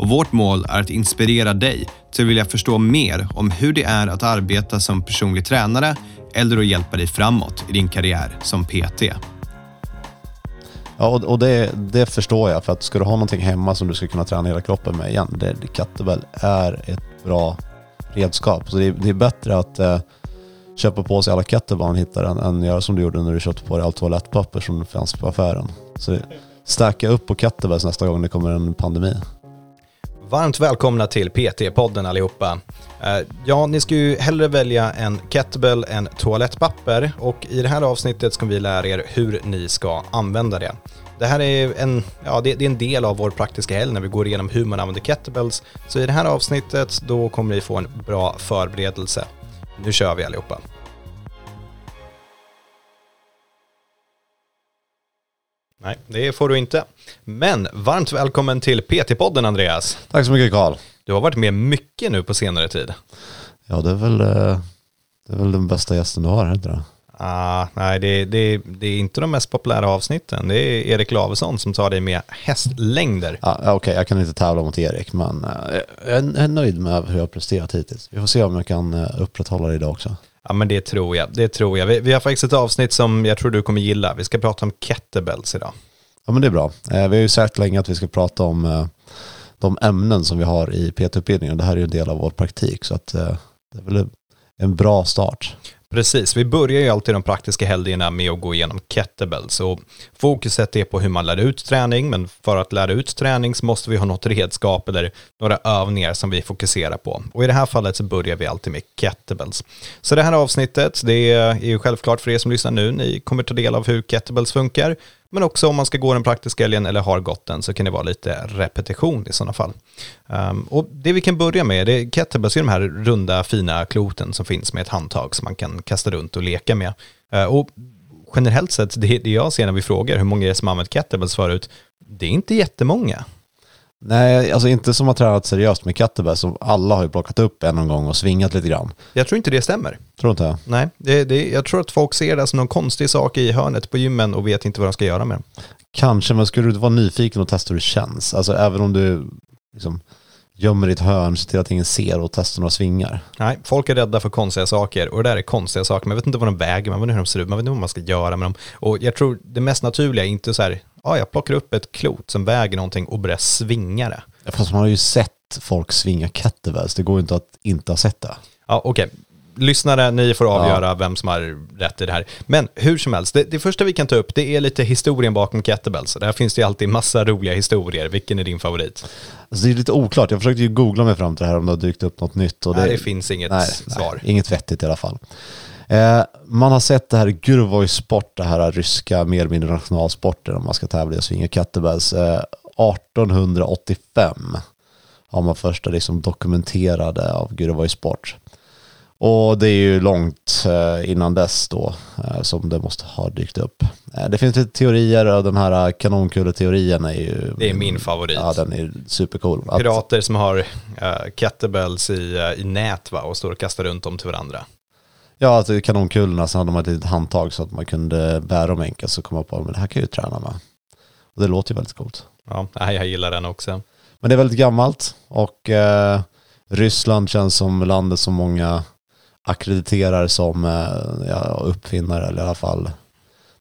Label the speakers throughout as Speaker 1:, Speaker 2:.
Speaker 1: och vårt mål är att inspirera dig till att vilja förstå mer om hur det är att arbeta som personlig tränare eller att hjälpa dig framåt i din karriär som PT.
Speaker 2: Ja, och, och det, det förstår jag. För att ska du ha någonting hemma som du ska kunna träna hela kroppen med igen, det, kettlebell är ett bra redskap. Så det, det är bättre att eh, köpa på sig alla kettlebell man hittar än, än göra som du gjorde när du köpte på dig allt toalettpapper som fanns på affären. Så stacka upp på kettlebells nästa gång det kommer en pandemi.
Speaker 1: Varmt välkomna till PT-podden allihopa. Eh, ja, ni ska ju hellre välja en kettlebell än toalettpapper och i det här avsnittet ska vi lära er hur ni ska använda det. Det här är en, ja, det, är en del av vår praktiska helg när vi går igenom hur man använder kettlebells. Så i det här avsnittet då kommer ni få en bra förberedelse. Nu kör vi allihopa. Nej, det får du inte. Men varmt välkommen till PT-podden Andreas.
Speaker 2: Tack så mycket Karl.
Speaker 1: Du har varit med mycket nu på senare tid.
Speaker 2: Ja, det är väl, eh, det är väl den bästa gästen du har, inte det?
Speaker 1: Ah, nej, det, det, det, är inte de mest populära avsnitten. Det är Erik Lavesson som tar dig med hästlängder.
Speaker 2: Ah, Okej, okay. jag kan inte tävla mot Erik, men uh, jag är nöjd med hur jag har presterat hittills. Vi får se om jag kan uh, upprätthålla det idag också.
Speaker 1: Ja men det tror jag, det tror jag. Vi, vi, har faktiskt ett avsnitt som jag tror du kommer gilla. Vi ska prata om kettlebells idag.
Speaker 2: Ja men det är bra. Eh, vi har ju sagt länge att vi ska prata om eh, de ämnen som vi har i PT-utbildningen. Det här är ju en del av vår praktik så att eh, det är väl en bra start.
Speaker 1: Precis, vi börjar ju alltid de praktiska helgerna med att gå igenom kettlebells och fokuset är på hur man lär ut träning, men för att lära ut träning så måste vi ha något redskap eller några övningar som vi fokuserar på. Och i det här fallet så börjar vi alltid med kettlebells. Så det här avsnittet, det är ju självklart för er som lyssnar nu, ni kommer ta del av hur kettlebells funkar, men också om man ska gå den praktiska helgen eller har gått den så kan det vara lite repetition i sådana fall. Um, och det vi kan börja med, det är kettlebells är de här runda fina kloten som finns med ett handtag som man kan kasta runt och leka med. Uh, och generellt sett, det, det jag ser när vi frågar hur många är det som har använt kettlebells förut, det är inte jättemånga.
Speaker 2: Nej, alltså inte som har tränat seriöst med kettlebell som alla har ju plockat upp en gång och svingat lite grann.
Speaker 1: Jag tror inte det stämmer.
Speaker 2: Tror inte?
Speaker 1: Nej, det, det, jag tror att folk ser det som någon konstig sak i hörnet på gymmen och vet inte vad de ska göra med dem.
Speaker 2: Kanske, men skulle du inte vara nyfiken och testa hur det känns? Alltså även om du liksom gömmer ditt hörn, så till att ingen ser och testar några svingar.
Speaker 1: Nej, folk är rädda för konstiga saker och det där är konstiga saker. Man vet inte vad de väger, man vet inte hur de ser ut, man vet inte vad man ska göra med dem. Och jag tror det mest naturliga är inte så här, ja, jag plockar upp ett klot som väger någonting och börjar svinga det.
Speaker 2: Ja, fast man har ju sett folk svinga kettlebells, det går inte att inte ha sett det.
Speaker 1: Ja, okej. Okay. Lyssnare, ni får avgöra ja. vem som har rätt i det här. Men hur som helst, det, det, första vi kan ta upp det är lite historien bakom kettlebells. Där finns det ju alltid massa roliga historier. Vilken är din favorit?
Speaker 2: Alltså det är lite oklart. Jag försökte ju googla mig fram till det här om det har dykt upp något nytt.
Speaker 1: Och nej, det, det finns inget nej, svar.
Speaker 2: Nej, inget vettigt i alla fall. Eh, man har sett det här Gurvoj Sport, det här ryska mer eller mindre nationalsporten om man ska tävla i att svinga kettlebells. Eh, 1885 har man första liksom dokumenterade av Gurvoj Sport. Och det är ju långt eh, innan dess då eh, som det måste ha dykt upp. Eh, det finns lite teorier och den här kanonkuleteorin är ju...
Speaker 1: Det är min favorit.
Speaker 2: Ja, den är supercool.
Speaker 1: Pirater som har kettlebells i, i nät va, och står och kastar runt dem till varandra.
Speaker 2: Ja, alltså kanonkulorna, så hade man ett litet handtag så att man kunde bära dem enkelt så kom man på att det här kan jag ju träna med. Och det låter ju väldigt coolt.
Speaker 1: Ja, jag gillar den också.
Speaker 2: Men det är väldigt gammalt och eh, Ryssland känns som landet som många akkrediterar som eh, ja, uppfinnare eller i alla fall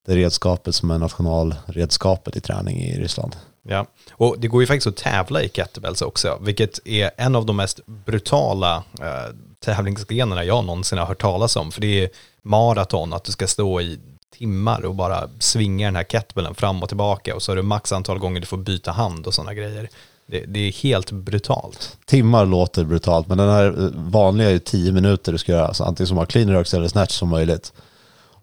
Speaker 2: det redskapet som är nationalredskapet i träning i Ryssland.
Speaker 1: Ja, och det går ju faktiskt att tävla i kettlebells också, vilket är en av de mest brutala eh, tävlingsgrenarna jag någonsin har hört talas om. För det är maraton, att du ska stå i timmar och bara svinga den här kettlebellen fram och tillbaka och så har du max antal gånger du får byta hand och sådana grejer. Det, det, är helt brutalt.
Speaker 2: Timmar låter brutalt, men den här eh, vanliga är tio minuter du ska göra, så antingen som har clean rocks eller snatch som möjligt.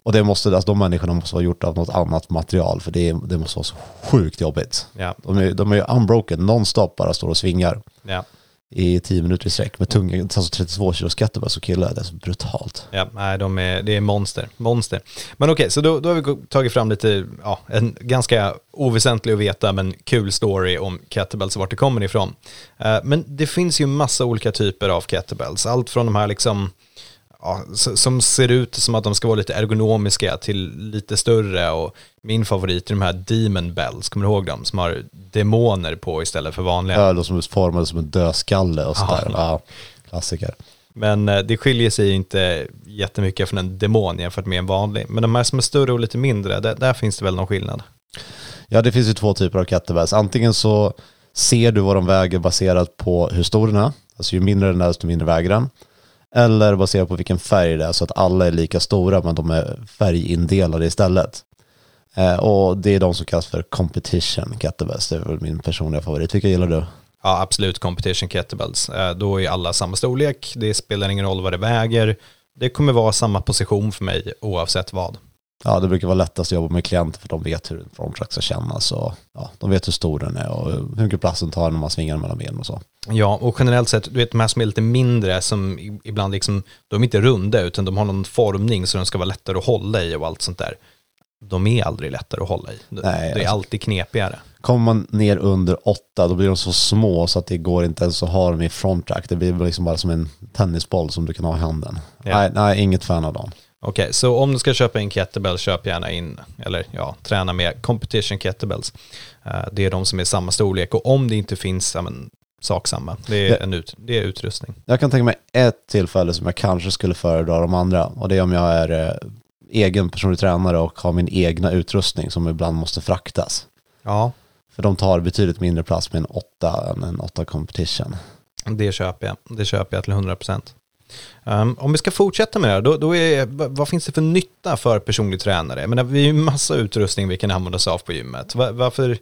Speaker 2: Och det måste, alltså de människorna måste vara gjort av något annat material, för det, det måste vara så sjukt jobbigt. Ja. De, är, de är unbroken, nonstop bara står och svingar.
Speaker 1: Ja.
Speaker 2: i 10 minuter i sträck med tunga, alltså 32 kilos kettlebells och killar. Det är så brutalt.
Speaker 1: Ja, nej, de är, det är monster. monster. Men okej, så då, då har vi tagit fram lite, ja, en ganska oväsentlig att veta men kul story om kettlebells och vart det kommer ifrån. Uh, men det finns ju massa olika typer av kettlebells. Allt från de här liksom ja, som ser ut som att de ska vara lite ergonomiska till lite större och min favorit är de här Demon Bells, kommer du ihåg dem? Som har demoner på istället för vanliga.
Speaker 2: Ja, de som är formade som en dödskalle och sådär. Ja, klassiker.
Speaker 1: Men eh, det skiljer sig inte jättemycket från en demon jämfört med en vanlig. Men de här som är större och lite mindre, där, där finns det väl någon skillnad?
Speaker 2: Ja, det finns ju två typer av kettlebells. Antingen så ser du vad de väger baserat på hur stor den är. Alltså ju mindre den är, desto mindre väger den. Eller baserat på vilken färg det är så att alla är lika stora men de är färgindelade istället. Eh, och det är de som kallas för competition kettlebells. Det är väl min personliga favorit. Vilka gillar du?
Speaker 1: Ja, absolut competition kettlebells. Eh, då är alla samma storlek. Det spelar ingen roll vad det väger. Det kommer vara samma position för mig oavsett vad.
Speaker 2: Ja, det brukar vara lättast att jobba med klienter för de vet hur en frontrack ska kännas och ja, de vet hur stor den är och hur mycket plats den tar när man svingar den mellan benen och så.
Speaker 1: Ja, och generellt sett, du vet de här som är lite mindre som ibland liksom, de är inte runda utan de har någon formning så de ska vara lättare att hålla i och allt sånt där. De är aldrig lättare att hålla i. Nej, det är alltså, alltid knepigare.
Speaker 2: Kommer man ner under åtta då blir de så små så att det går inte ens att ha dem i frontrack. Det blir liksom bara som en tennisboll som du kan ha i handen. Ja. Nej, nej, inget fan av dem.
Speaker 1: Okej, okay, så om du ska köpa in kettlebells, köp gärna in, eller ja, träna med competition kettlebells. Uh, det är de som är samma storlek och om det inte finns, ja, men, sak samma. Det är, en ut, det är utrustning.
Speaker 2: Jag kan tänka mig ett tillfälle som jag kanske skulle föredra de andra och det är om jag är eh, egen personlig tränare och har min egna utrustning som ibland måste fraktas.
Speaker 1: Ja.
Speaker 2: För de tar betydligt mindre plats med en 8 än en 8 competition.
Speaker 1: Det köper jag. Det köper jag till 100 procent. Um, om vi ska fortsätta med det här, då, då är, vad finns det för nytta för personlig tränare? Jag menar, vi har ju massa utrustning vi kan använda oss av på gymmet. Var, varför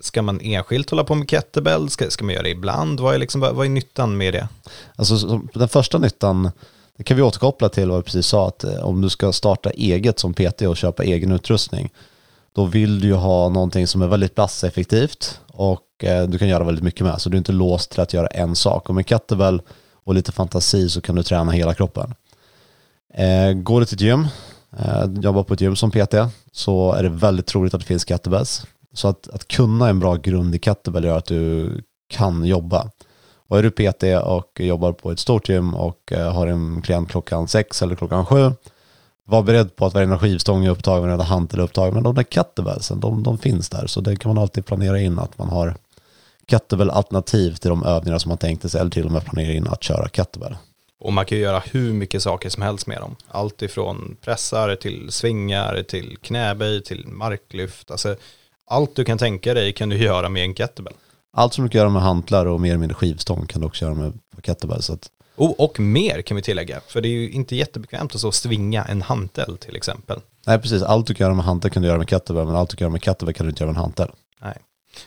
Speaker 1: ska man enskilt hålla på med kettlebell? Ska, ska man göra det ibland? Vad är, liksom, vad, vad är nyttan med det?
Speaker 2: Alltså, den första nyttan, det kan vi återkoppla till vad vi precis sa, att eh, om du ska starta eget som PT och köpa egen utrustning, då vill du ju ha någonting som är väldigt platseffektivt och eh, du kan göra väldigt mycket med. Så du är inte låst till att göra en sak. Och med kettlebell och lite fantasi så kan du träna hela kroppen. Eh, går du till ett gym, eh, jobbar på ett gym som PT, så är det väldigt troligt att det finns kettlebells. Så att, att kunna en bra grund i kettlebell gör att du kan jobba. Och är du PT och jobbar på ett stort gym och eh, har en klient klockan sex eller klockan sju, var beredd på att varenda skivstång är upptagen, varenda hantel är upptagen, men de där kettlebellsen, de, de finns där. Så det kan man alltid planera in att man har kettlebell alternativ till de övningar som man tänkte sig eller till och med planera in att köra kettlebell.
Speaker 1: Och man kan ju göra hur mycket saker som helst med dem. Allt ifrån pressar till svingar till knäböj till marklyft. Alltså, allt du kan tänka dig kan du göra med en kettlebell.
Speaker 2: Allt som du kan göra med hantlar och mer eller mindre skivstång kan du också göra med kettlebell. Så att...
Speaker 1: oh, och mer kan vi tillägga, för det är ju inte jättebekvämt att så svinga en hantel till exempel.
Speaker 2: Nej, precis. Allt du kan göra med hantel kan du göra med kettlebell, men allt du kan göra med kettlebell kan du inte göra med en hantel.
Speaker 1: Nej.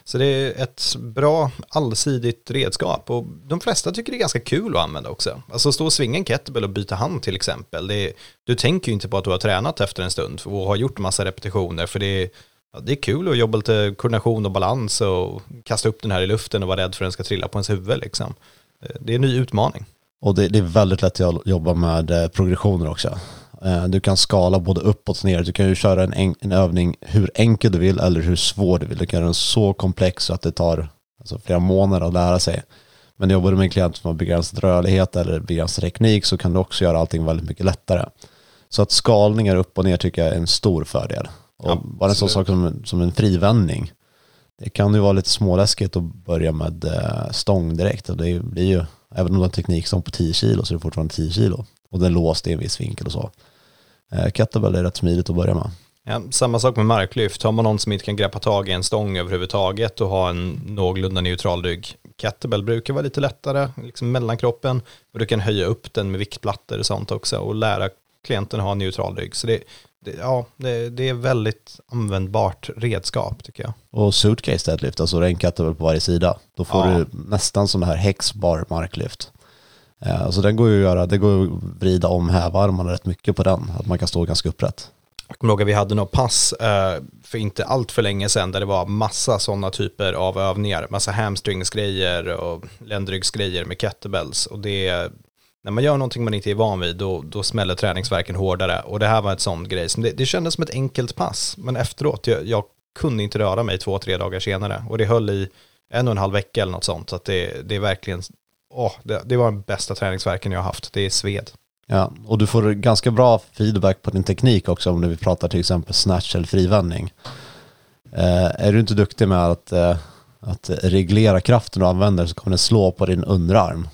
Speaker 1: Så det är ett bra allsidigt redskap och de flesta tycker det är ganska kul att använda också. Alltså stå och svinga en kettlebell och byta hand till exempel. Är, du tänker ju inte på att du har tränat efter en stund och har gjort massa repetitioner för det är, ja, det är kul att jobba lite koordination och balans och kasta upp den här i luften och vara rädd för att den ska trilla på ens huvud liksom. Eh, det är en ny utmaning.
Speaker 2: Och det, det är väldigt lätt att jobba med eh, progressioner också. Eh, du kan skala både uppåt och ner. Du kan ju köra en, en övning hur enkel du vill eller hur svår du vill. Du kan göra den så komplex så att det tar alltså, flera månader att lära sig. Men jobbar du med en klient som har begränsad rörlighet eller begränsad teknik så kan du också göra allting väldigt mycket lättare. Så att skalningar upp och ner tycker jag är en stor fördel. Och ja, bara en sån sak som, som en frivändning. Det kan ju vara lite småläskigt att börja med eh, stång direkt. Och det blir ju, även om du har en teknikstång på 10 kilo så är det fortfarande 10 kilo. Och den låst i en viss vinkel och så. Eh, kettlebell är rätt smidigt att börja med.
Speaker 1: Ja, samma sak med marklyft. Har man någon som inte kan greppa tag i en stång överhuvudtaget och ha en någorlunda neutral rygg. Kettlebell brukar vara lite lättare, liksom mellankroppen. Och du kan höja upp den med viktplattor och sånt också och lära klienten ha en neutral rygg. Så det, det ja, det, det, är väldigt användbart redskap tycker jag.
Speaker 2: Och suitcase deadlift, alltså det är en kettlebell på varje sida. Då får ja. du nästan som det här häxbar marklyft. Eh, så den går ju att göra, det går att vrida om hävarmarna rätt mycket på den, att man kan stå ganska upprätt.
Speaker 1: Jag kommer ihåg att vi hade något pass eh, för inte allt för länge sedan där det var massa sådana typer av övningar, massa hamstringsgrejer och ländryggsgrejer med kettlebells. Och det när man gör någonting man inte är van vid då, då smäller träningsverken hårdare. Och det här var ett sånt grej som det, det kändes som ett enkelt pass. Men efteråt jag, jag kunde inte röra mig två, tre dagar senare. Och det höll i en och en halv vecka eller något sånt. Så att det, det är verkligen oh, det, det var den bästa träningsverken jag har haft, det är sved.
Speaker 2: Ja, och du får ganska bra feedback på din teknik också om vi pratar till exempel snatch eller frivändning. Eh, är du inte duktig med att, eh, att reglera kraften du använder så kommer den slå på din underarm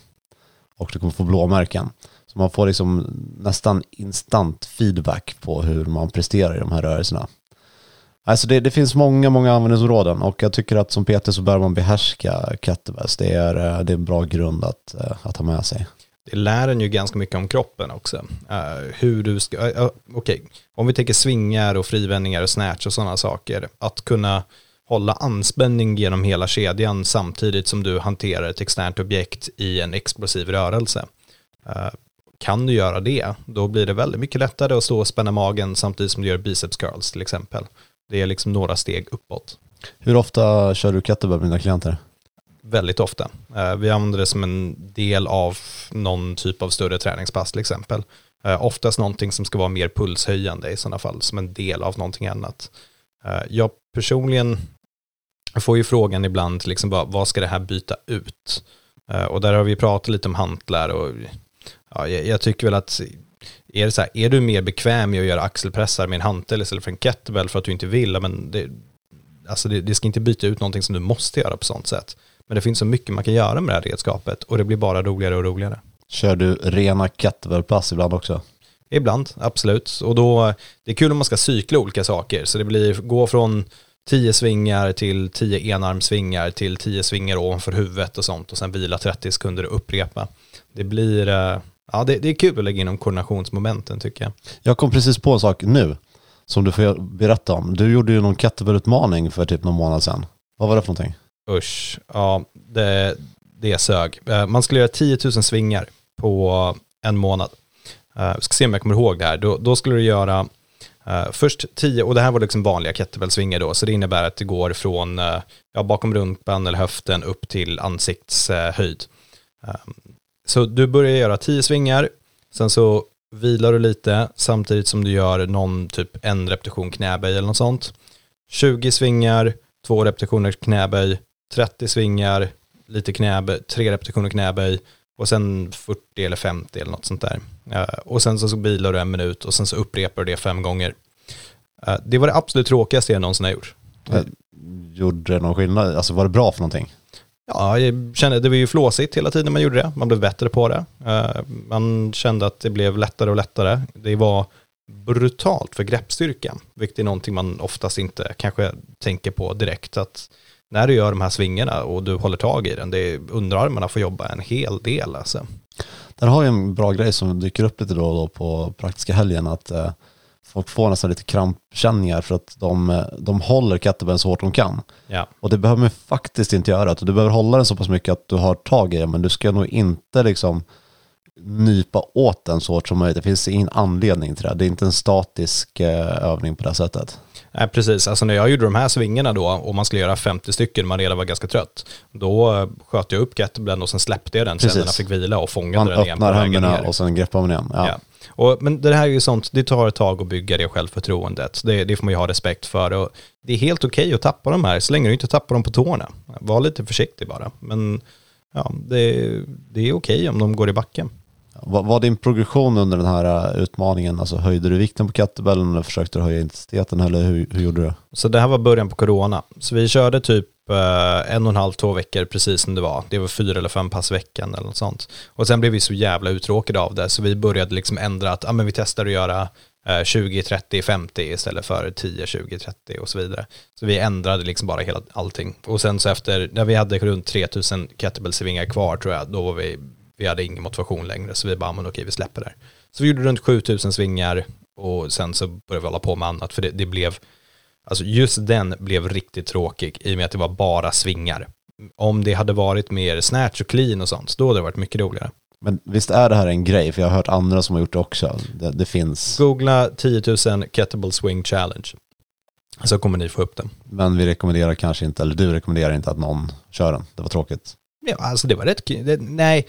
Speaker 2: och du kommer få blåmärken. Så man får liksom nästan instant feedback på hur man presterar i de här rörelserna. Alltså det, det finns många, många användningsområden och jag tycker att som PT så bör man behärska kettlebells. Det är, eh, det är en bra grund att, eh, att ha med sig
Speaker 1: det lär en ju ganska mycket om kroppen också. Uh, hur du ska, uh, okej, okay. om vi tänker svingar och frivändningar och snatch och sådana saker, att kunna hålla anspänning genom hela kedjan samtidigt som du hanterar ett externt objekt i en explosiv rörelse. Uh, kan du göra det, då blir det väldigt mycket lättare att stå och spänna magen samtidigt som du gör biceps curls till exempel. Det är liksom några steg uppåt.
Speaker 2: Hur ofta kör du kettlebell med dina klienter?
Speaker 1: väldigt ofta. Eh, vi använder det som en del av någon typ av större träningspass till exempel. Eh, oftast någonting som ska vara mer pulshöjande i sådana fall, som en del av någonting annat. Eh, jag personligen får ju frågan ibland, liksom, vad, ska det här byta ut? Och där har vi pratat lite om hantlar och ja, jag tycker väl att är det så här, är du mer bekväm med att göra axelpressar med en hantel istället för en kettlebell för att du inte vill, men det, alltså det, det ska inte byta ut någonting som du måste göra på sånt sätt. Men det finns så mycket man kan göra med det här redskapet och det blir bara roligare och roligare.
Speaker 2: Kör du rena kettlebellpass ibland också?
Speaker 1: Ibland, absolut. Och då, det är kul om man ska cykla olika saker. Så det blir, gå från tio svingar till tio enarmsvingar till tio svingar ovanför huvudet och sånt och sen vila 30 sekunder och upprepa. Det blir, eh, ja det, det är kul att lägga in koordinationsmomenten tycker jag.
Speaker 2: Jag kom precis på en sak nu som du får berätta om. Du gjorde ju någon kettlebellutmaning för typ någon månad sedan. Vad var det för någonting?
Speaker 1: Usch, ja det, det sög. Eh, man skulle göra 10 000 svingar på en månad. Eh, jag ska se om jag kommer ihåg det här. Då, då skulle du göra uh, först 10, och det här var liksom vanliga kettlebellsvingar då, så det innebär att det går från uh, ja, bakom rumpan eller höften upp till ansiktshöjd. Uh, så du börjar göra tio svingar, sen så vilar du lite samtidigt som du gör någon typ en repetition knäböj eller något sånt. 20 svingar, två repetitioner knäböj, 30 svingar, lite knäböj, tre repetitioner knäböj och sen 40 eller 50 eller något sånt där. Eh, och sen så vilar du en minut och sen så upprepar du det fem gånger. Eh, det var det absolut tråkigaste jag någonsin har gjort.
Speaker 2: Eh, gjorde det någon skillnad? Alltså var det bra för någonting?
Speaker 1: Ja, jag kände, det var ju flåsigt hela tiden man gjorde det. Man blev bättre på det. Eh, man kände att det blev lättare och lättare. Det var brutalt för greppstyrkan, vilket är någonting man oftast inte kanske tänker på direkt. Att när du gör de här svingarna och du håller tag i den, det är underarmarna får jobba en hel del alltså.
Speaker 2: Där har jag en bra grej som dyker upp lite då och då på praktiska helgen, att eh, folk får nästan lite krampkänningar för att de, de håller kettlebellen så hårt de kan.
Speaker 1: Ja.
Speaker 2: Och det behöver man faktiskt inte göra. Du behöver hålla den så pass mycket att du har tag i den, men du ska nog inte liksom nypa åt den så hårt som möjligt. Det finns ingen anledning till det. Det är inte en statisk eh, övning på det sättet.
Speaker 1: Nej, precis. Alltså när jag gjorde de här svingarna då, och man skulle göra 50 stycken, man redan var ganska trött, då eh, sköt jag upp kettlebellen och sen släppte jag den, så händerna fick vila och fångade
Speaker 2: man
Speaker 1: den igen.
Speaker 2: Man öppnar händerna och sen greppar man igen. Ja. ja.
Speaker 1: Och, men det här är ju sånt, det tar ett tag att bygga det självförtroendet. Det, det får man ju ha respekt för. Och det är helt okej okay att tappa de här, så länge du inte tappar dem på tårna. Var lite försiktig bara. Men ja, det, det är okej okay om de går i backen.
Speaker 2: Vad var din progression under den här eh, utmaningen? Alltså höjde du vikten på kettlebellen eller försökte du höja intensiteten eller hur, hur gjorde du?
Speaker 1: Så det här var början på corona. Så vi körde typ eh, en och en halv, två veckor precis som det var. Det var fyra eller fem pass veckan eller något sånt. Och sen blev vi så jävla uttråkade av det så vi började liksom ändra att ah, men vi testar att göra 20, 30, 50 istället för 10, 20, 30 och så vidare. Så vi ändrade liksom bara hela allting. Och sen så efter, när vi hade runt 3000 kettlebellsvingar kvar tror jag, då var vi vi hade ingen motivation längre så vi bara, men okej vi släpper det. Så vi gjorde runt 7000 svingar och sen så började vi hålla på med annat för det, det blev, alltså just den blev riktigt tråkig i och med att det var bara svingar. Om det hade varit mer snatch och clean och sånt, då hade det varit mycket roligare.
Speaker 2: Men visst är det här en grej? För jag har hört andra som har gjort det också. Det, det finns.
Speaker 1: Googla 10 000 kettlebell swing challenge. Så kommer ni få upp den.
Speaker 2: Men vi rekommenderar kanske inte, eller du rekommenderar inte att någon kör den. Det var tråkigt.
Speaker 1: Ja, alltså det var rätt kul. Det, nej.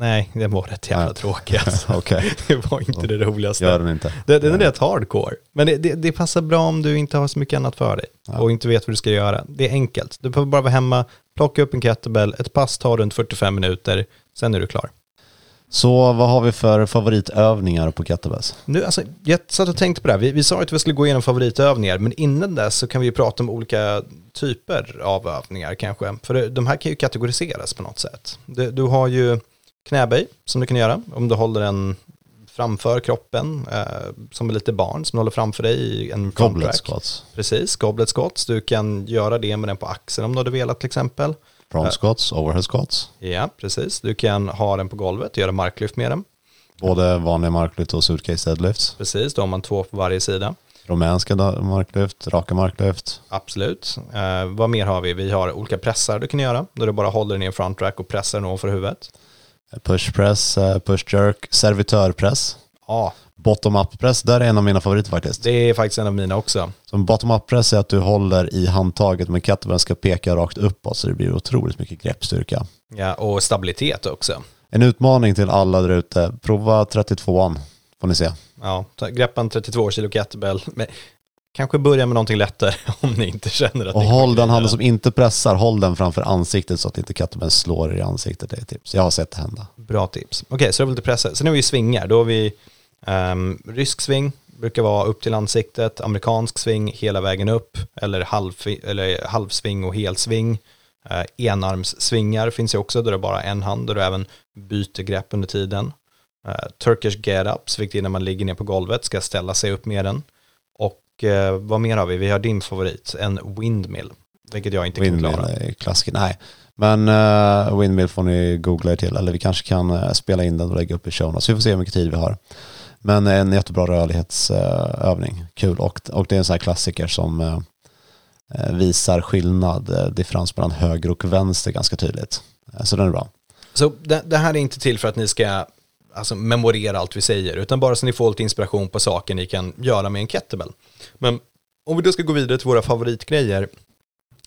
Speaker 1: Nej, det var rätt jävla
Speaker 2: Nej.
Speaker 1: tråkigt. Alltså.
Speaker 2: Okej,
Speaker 1: Det var inte det roligaste.
Speaker 2: gör den inte.
Speaker 1: Det, den är rätt hardcore. Men det, det, det passar bra om du inte har så mycket annat för dig
Speaker 2: Ja.
Speaker 1: och inte vet vad du ska göra. Det är enkelt. Du behöver bara vara hemma, plocka upp en kettlebell, ett pass tar runt 45 minuter, sen är du klar.
Speaker 2: Så vad har vi för favoritövningar på kettlebells?
Speaker 1: Nu, alltså, jag satt och tänkte på det här. Vi, vi sa att vi skulle gå igenom favoritövningar, men innan dess så kan vi ju prata om olika typer av övningar kanske. För de här kan ju kategoriseras på något sätt. Du, du har ju knäböj som du kan göra om du håller den framför kroppen, eh, som är lite barn som du håller framför dig i en
Speaker 2: Goblet squats,
Speaker 1: Precis, goblet squats. Du kan göra det med den på axeln om du hade velat till exempel.
Speaker 2: Front squats, overhead squats.
Speaker 1: Ja, precis. Du kan ha den på golvet och göra marklyft med den.
Speaker 2: Både vanliga marklyft och suitcase deadlifts.
Speaker 1: Precis, då har man två på varje sida.
Speaker 2: Rumänska da- marklyft, raka marklyft.
Speaker 1: Absolut. Eh, vad mer har vi? Vi har olika pressar du kan göra. Där du bara håller en front rack och pressar den ovanför huvudet.
Speaker 2: Push press, eh, push jerk, servitörpress.
Speaker 1: Ja,
Speaker 2: Bottom up press, där är en av mina favoriter faktiskt.
Speaker 1: det är faktiskt en av mina också.
Speaker 2: Så en bottom up press är att du håller i handtaget men kettlebellen ska peka rakt uppåt så det blir otroligt mycket greppstyrka.
Speaker 1: Ja, och stabilitet också.
Speaker 2: En utmaning till alla där ute, prova 32an får ni se.
Speaker 1: Ja, greppa en 32 kilo kettlebell. Men kanske börja med någonting lättare om ni inte känner att
Speaker 2: Och
Speaker 1: ni
Speaker 2: håll den handen som inte pressar, håll den framför ansiktet så att inte kettlebellen slår er i ansiktet. Det är ett tips. Jag har sett det hända.
Speaker 1: Bra tips. Okej, så det var lite pressar. Sen har vi svingar. Då har vi um, rysk sving, brukar vara upp till ansiktet, amerikansk sving hela vägen upp, eller, halv, eller halvsving och helsving. Uh, enarmssvingar finns ju också, där det är bara en hand, där du även byter grepp under tiden. Uh, Turkish get-ups, vilket är när man ligger ner på golvet, ska ställa sig upp med den. Och eh, vad mer har vi? Vi har din favorit, en windmill, vilket jag inte kan
Speaker 2: Windmill
Speaker 1: klara.
Speaker 2: är klassiker. Nej, men uh, Windmill får ni googla er till. Eller vi kanske kan eh, spela in den och lägga upp i show notes. Så vi får se hur mycket tid vi har. Men en jättebra rörlighetsövning. Kul. Och, och det är en sån här klassiker som eh, visar skillnad, eh, differens mellan höger och vänster ganska tydligt. Eh, så den är bra.
Speaker 1: Så det, det här är inte till för att ni ska alltså, memorera allt vi säger, utan bara så ni får lite inspiration på saker ni kan göra med en kettlebell. Men om vi då ska gå vidare till våra favoritgrejer,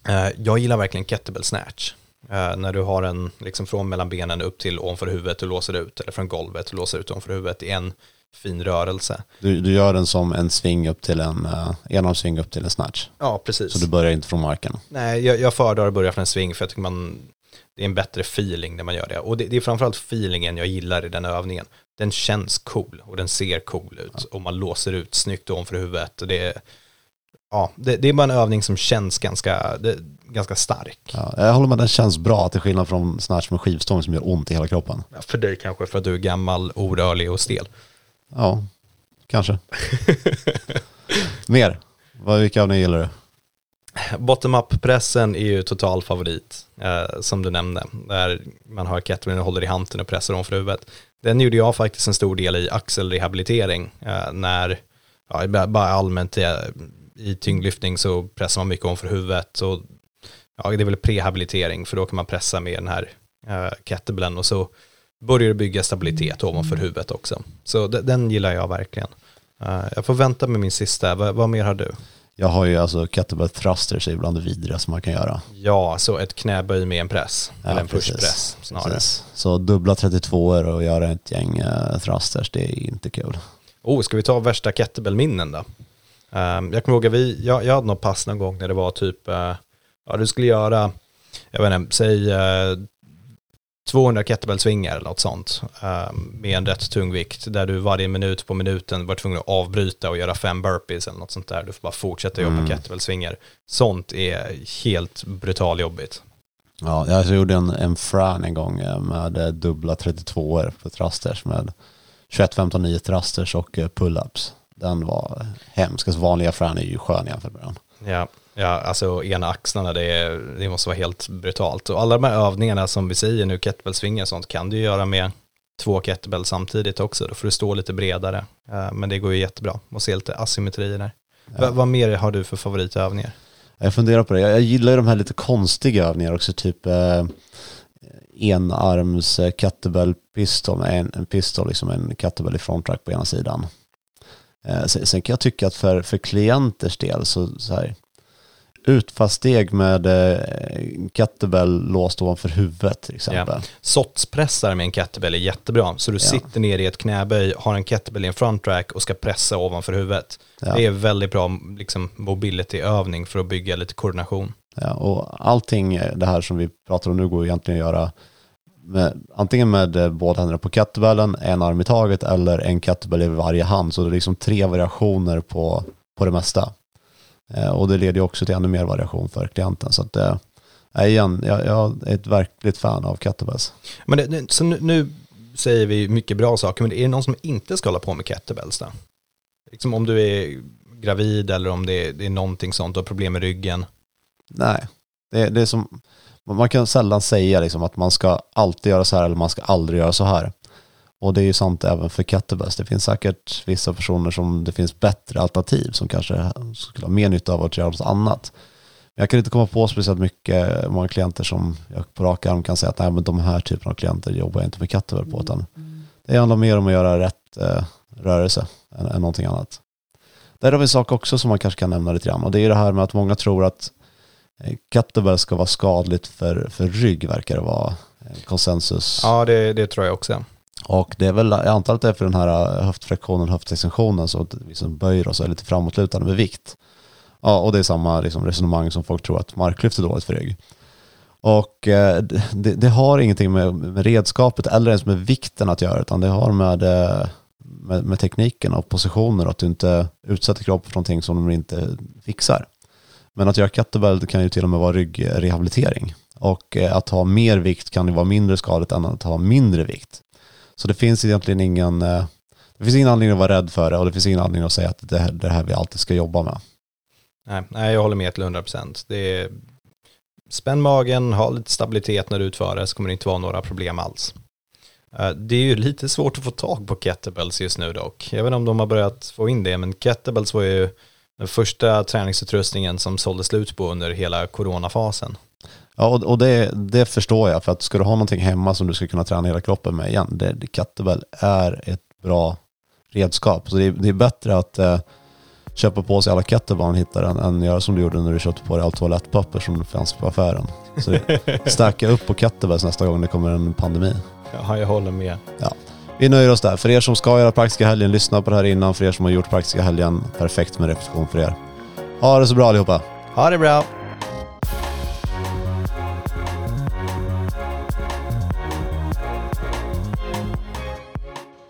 Speaker 1: eh, jag gillar verkligen kettlebell snatch. Eh, när du har en liksom från mellan benen upp till ovanför huvudet och låser ut, eller från golvet och låser ut ovanför huvudet i en fin rörelse.
Speaker 2: Du, du gör den som en sving upp till en, uh, enarmsving upp till en snatch.
Speaker 1: Ja, precis.
Speaker 2: Så du börjar inte från marken.
Speaker 1: Nej, jag, jag föredrar att börja från en sving för jag tycker man, det är en bättre feeling när man gör det. Och det, det är framförallt feelingen jag gillar i den övningen. Den känns cool och den ser cool ut och man låser ut snyggt ovanför huvudet. Och det, ja, det, det är bara en övning som känns ganska, det, ganska stark.
Speaker 2: Ja, jag håller med, den känns bra till skillnad från snatch med skivstång som gör ont i hela kroppen.
Speaker 1: Ja, För dig kanske för att du är gammal, orörlig och stel.
Speaker 2: Ja, kanske. Mer? Vilka av ni gillar du?
Speaker 1: Bottom-up-pressen är ju total favorit, eh, som du nämnde. Där man har kettlebellen och håller i handen och pressar om för huvudet. Den gjorde jag faktiskt en stor del i axelrehabilitering. Eh, när, ja, bara- allmänt i, i tyngdlyftning så pressar man mycket om för huvudet. Och, ja, det är väl prehabilitering, för då kan man pressa med den här eh, kettlebellen och så börjar bygga stabilitet ovanför huvudet också. Så de, den gillar jag verkligen. Eh, jag får vänta med min sista, vad, vad mer har du?
Speaker 2: Jag har ju alltså kettlebell thrusters är bland det vidrigaste man kan göra.
Speaker 1: Ja, så ett knäböj med en press.
Speaker 2: Ja,
Speaker 1: eller en
Speaker 2: precis.
Speaker 1: pushpress snarare.
Speaker 2: Precis. Så dubbla 32 och göra ett gäng uh, thrusters, det är inte kul.
Speaker 1: Oh, ska vi ta värsta kettlebellminnen då? Ehm, jag kommer ihåg att vi, jag, jag hade något pass någon gång när det var typ, eh, ja du skulle göra, jag vet inte, säg eh, 200 kettlebellsvingar eller något sånt ehm, med en rätt tung vikt där du varje minut på minuten var tvungen att avbryta och göra fem burpees eller något sånt där. Du får bara fortsätta jobba
Speaker 2: Mm.
Speaker 1: kettlebellsvingar. Sånt är helt brutal jobbigt.
Speaker 2: Ja, jag gjorde en, en fran en gång eh, med dubbla 32 på thrusters med 21, 15, 9 thrusters och eh, pull-ups. Den var hemsk. Alltså vanliga fran är ju skön jämfört med den.
Speaker 1: Ja, ja alltså ena axlarna, det, det måste vara helt brutalt. Och alla de här övningarna som vi säger nu, kettlebellsvingar och sånt, kan du göra med två kettlebell samtidigt också. Då får du stå lite bredare. Eh, Men det går ju jättebra och se lite asymmetri där. Va, vad mer har du för favoritövningar?
Speaker 2: Jag funderar på det. Jag, gillar ju de här lite konstiga övningarna också, typ eh, enarms eh, kettlebell pistol en, en pistol, liksom en kettlebell i frontrack på ena sidan. Eh, sen, sen, kan jag tycka att för, för klienters del så, så här, utfallssteg med eh, kettlebell låst ovanför huvudet till exempel. Ja.
Speaker 1: Sotspressar med en kettlebell är jättebra. Så du ja. sitter ner i ett knäböj, har en kettlebell i en front rack och ska pressa ovanför huvudet. Ja. Det är väldigt bra liksom, mobility-övning för att bygga lite koordination.
Speaker 2: Ja, och allting det här som vi pratar om nu går egentligen att göra med, antingen med eh, båda händerna på kettlebellen, en arm i taget eller en kettlebell i varje hand. Så det är liksom tre variationer på, på det mesta. Eh, och det leder ju också till ännu mer variation för klienten. Så att, eh, igen, jag, jag är ett verkligt fan av kettlebells.
Speaker 1: Men det, så nu, nu, säger vi mycket bra saker, men är det någon som inte ska hålla på med kettlebells då? Liksom om du är gravid eller om det är, det är någonting sånt, du har problem med ryggen?
Speaker 2: Nej, det, det är som, man kan sällan säga liksom att man ska alltid göra så här eller man ska aldrig göra så här. Och det är ju sant även för kettlebells. Det finns säkert vissa personer som det finns bättre alternativ som kanske skulle ha mer nytta av att göra något annat. Men jag kan inte komma på speciellt mycket, många klienter som jag på rak arm kan säga att nej, men de här typerna av klienter jobbar jag inte med kettlebell på. Utan det handlar mer om att göra rätt eh, rörelse än, än någonting annat. Där har vi en sak också som man kanske kan nämna lite grann och det är det här med att många tror att eh, kettlebell ska vara skadligt för, för rygg verkar det vara konsensus.
Speaker 1: Ja, det, det tror jag också.
Speaker 2: Och det är väl, jag antar att det är för den här äh, höftfraktionen, höftflexionen, höftextensionen, så att vi liksom böjer oss och är lite framåtlutande med vikt. Ja, och det är samma liksom, resonemang som folk tror att marklyft är dåligt för rygg. Och eh, det, det, har ingenting med, med, redskapet eller ens med vikten att göra, utan det har med, äh, med, med tekniken och positioner, att du inte utsätter kroppen för någonting som de inte fixar. Men att göra kettlebell kan ju till och med vara ryggrehabilitering. Och eh, att ha mer vikt kan ju vara mindre skadligt än att ha mindre vikt. Så det finns egentligen ingen, eh, det finns ingen anledning att vara rädd för det och det finns ingen anledning att säga att det är det här vi alltid ska jobba med.
Speaker 1: Nej, nej jag håller med till 100%. Är, spänn magen, ha lite stabilitet när du utför det så kommer det inte vara några problem alls. Eh, det är ju lite svårt att få tag på kettlebells just nu dock. Jag vet inte om de har börjat få in det, men kettlebells var ju den första träningsutrustningen som sålde slut på under hela coronafasen.
Speaker 2: Ja, och, och det, det, förstår jag. För att ska du ha någonting hemma som du ska kunna träna hela kroppen med igen, det, det kettlebell är ett bra redskap. Så det, är, det är bättre att eh, köpa på sig alla kettlebell man hittar än, än göra som du gjorde när du köpte på dig allt toalettpapper som fanns på affären. Så stacka upp på kettlebells nästa gång det kommer en pandemi.
Speaker 1: Ja, jag håller med.
Speaker 2: Ja. Vi nöjer oss där. För er som ska göra praktiska helgen, lyssna på det här innan. För er som har gjort praktiska helgen, perfekt med repetition för er. Ha det så bra allihopa.
Speaker 1: Ha det bra.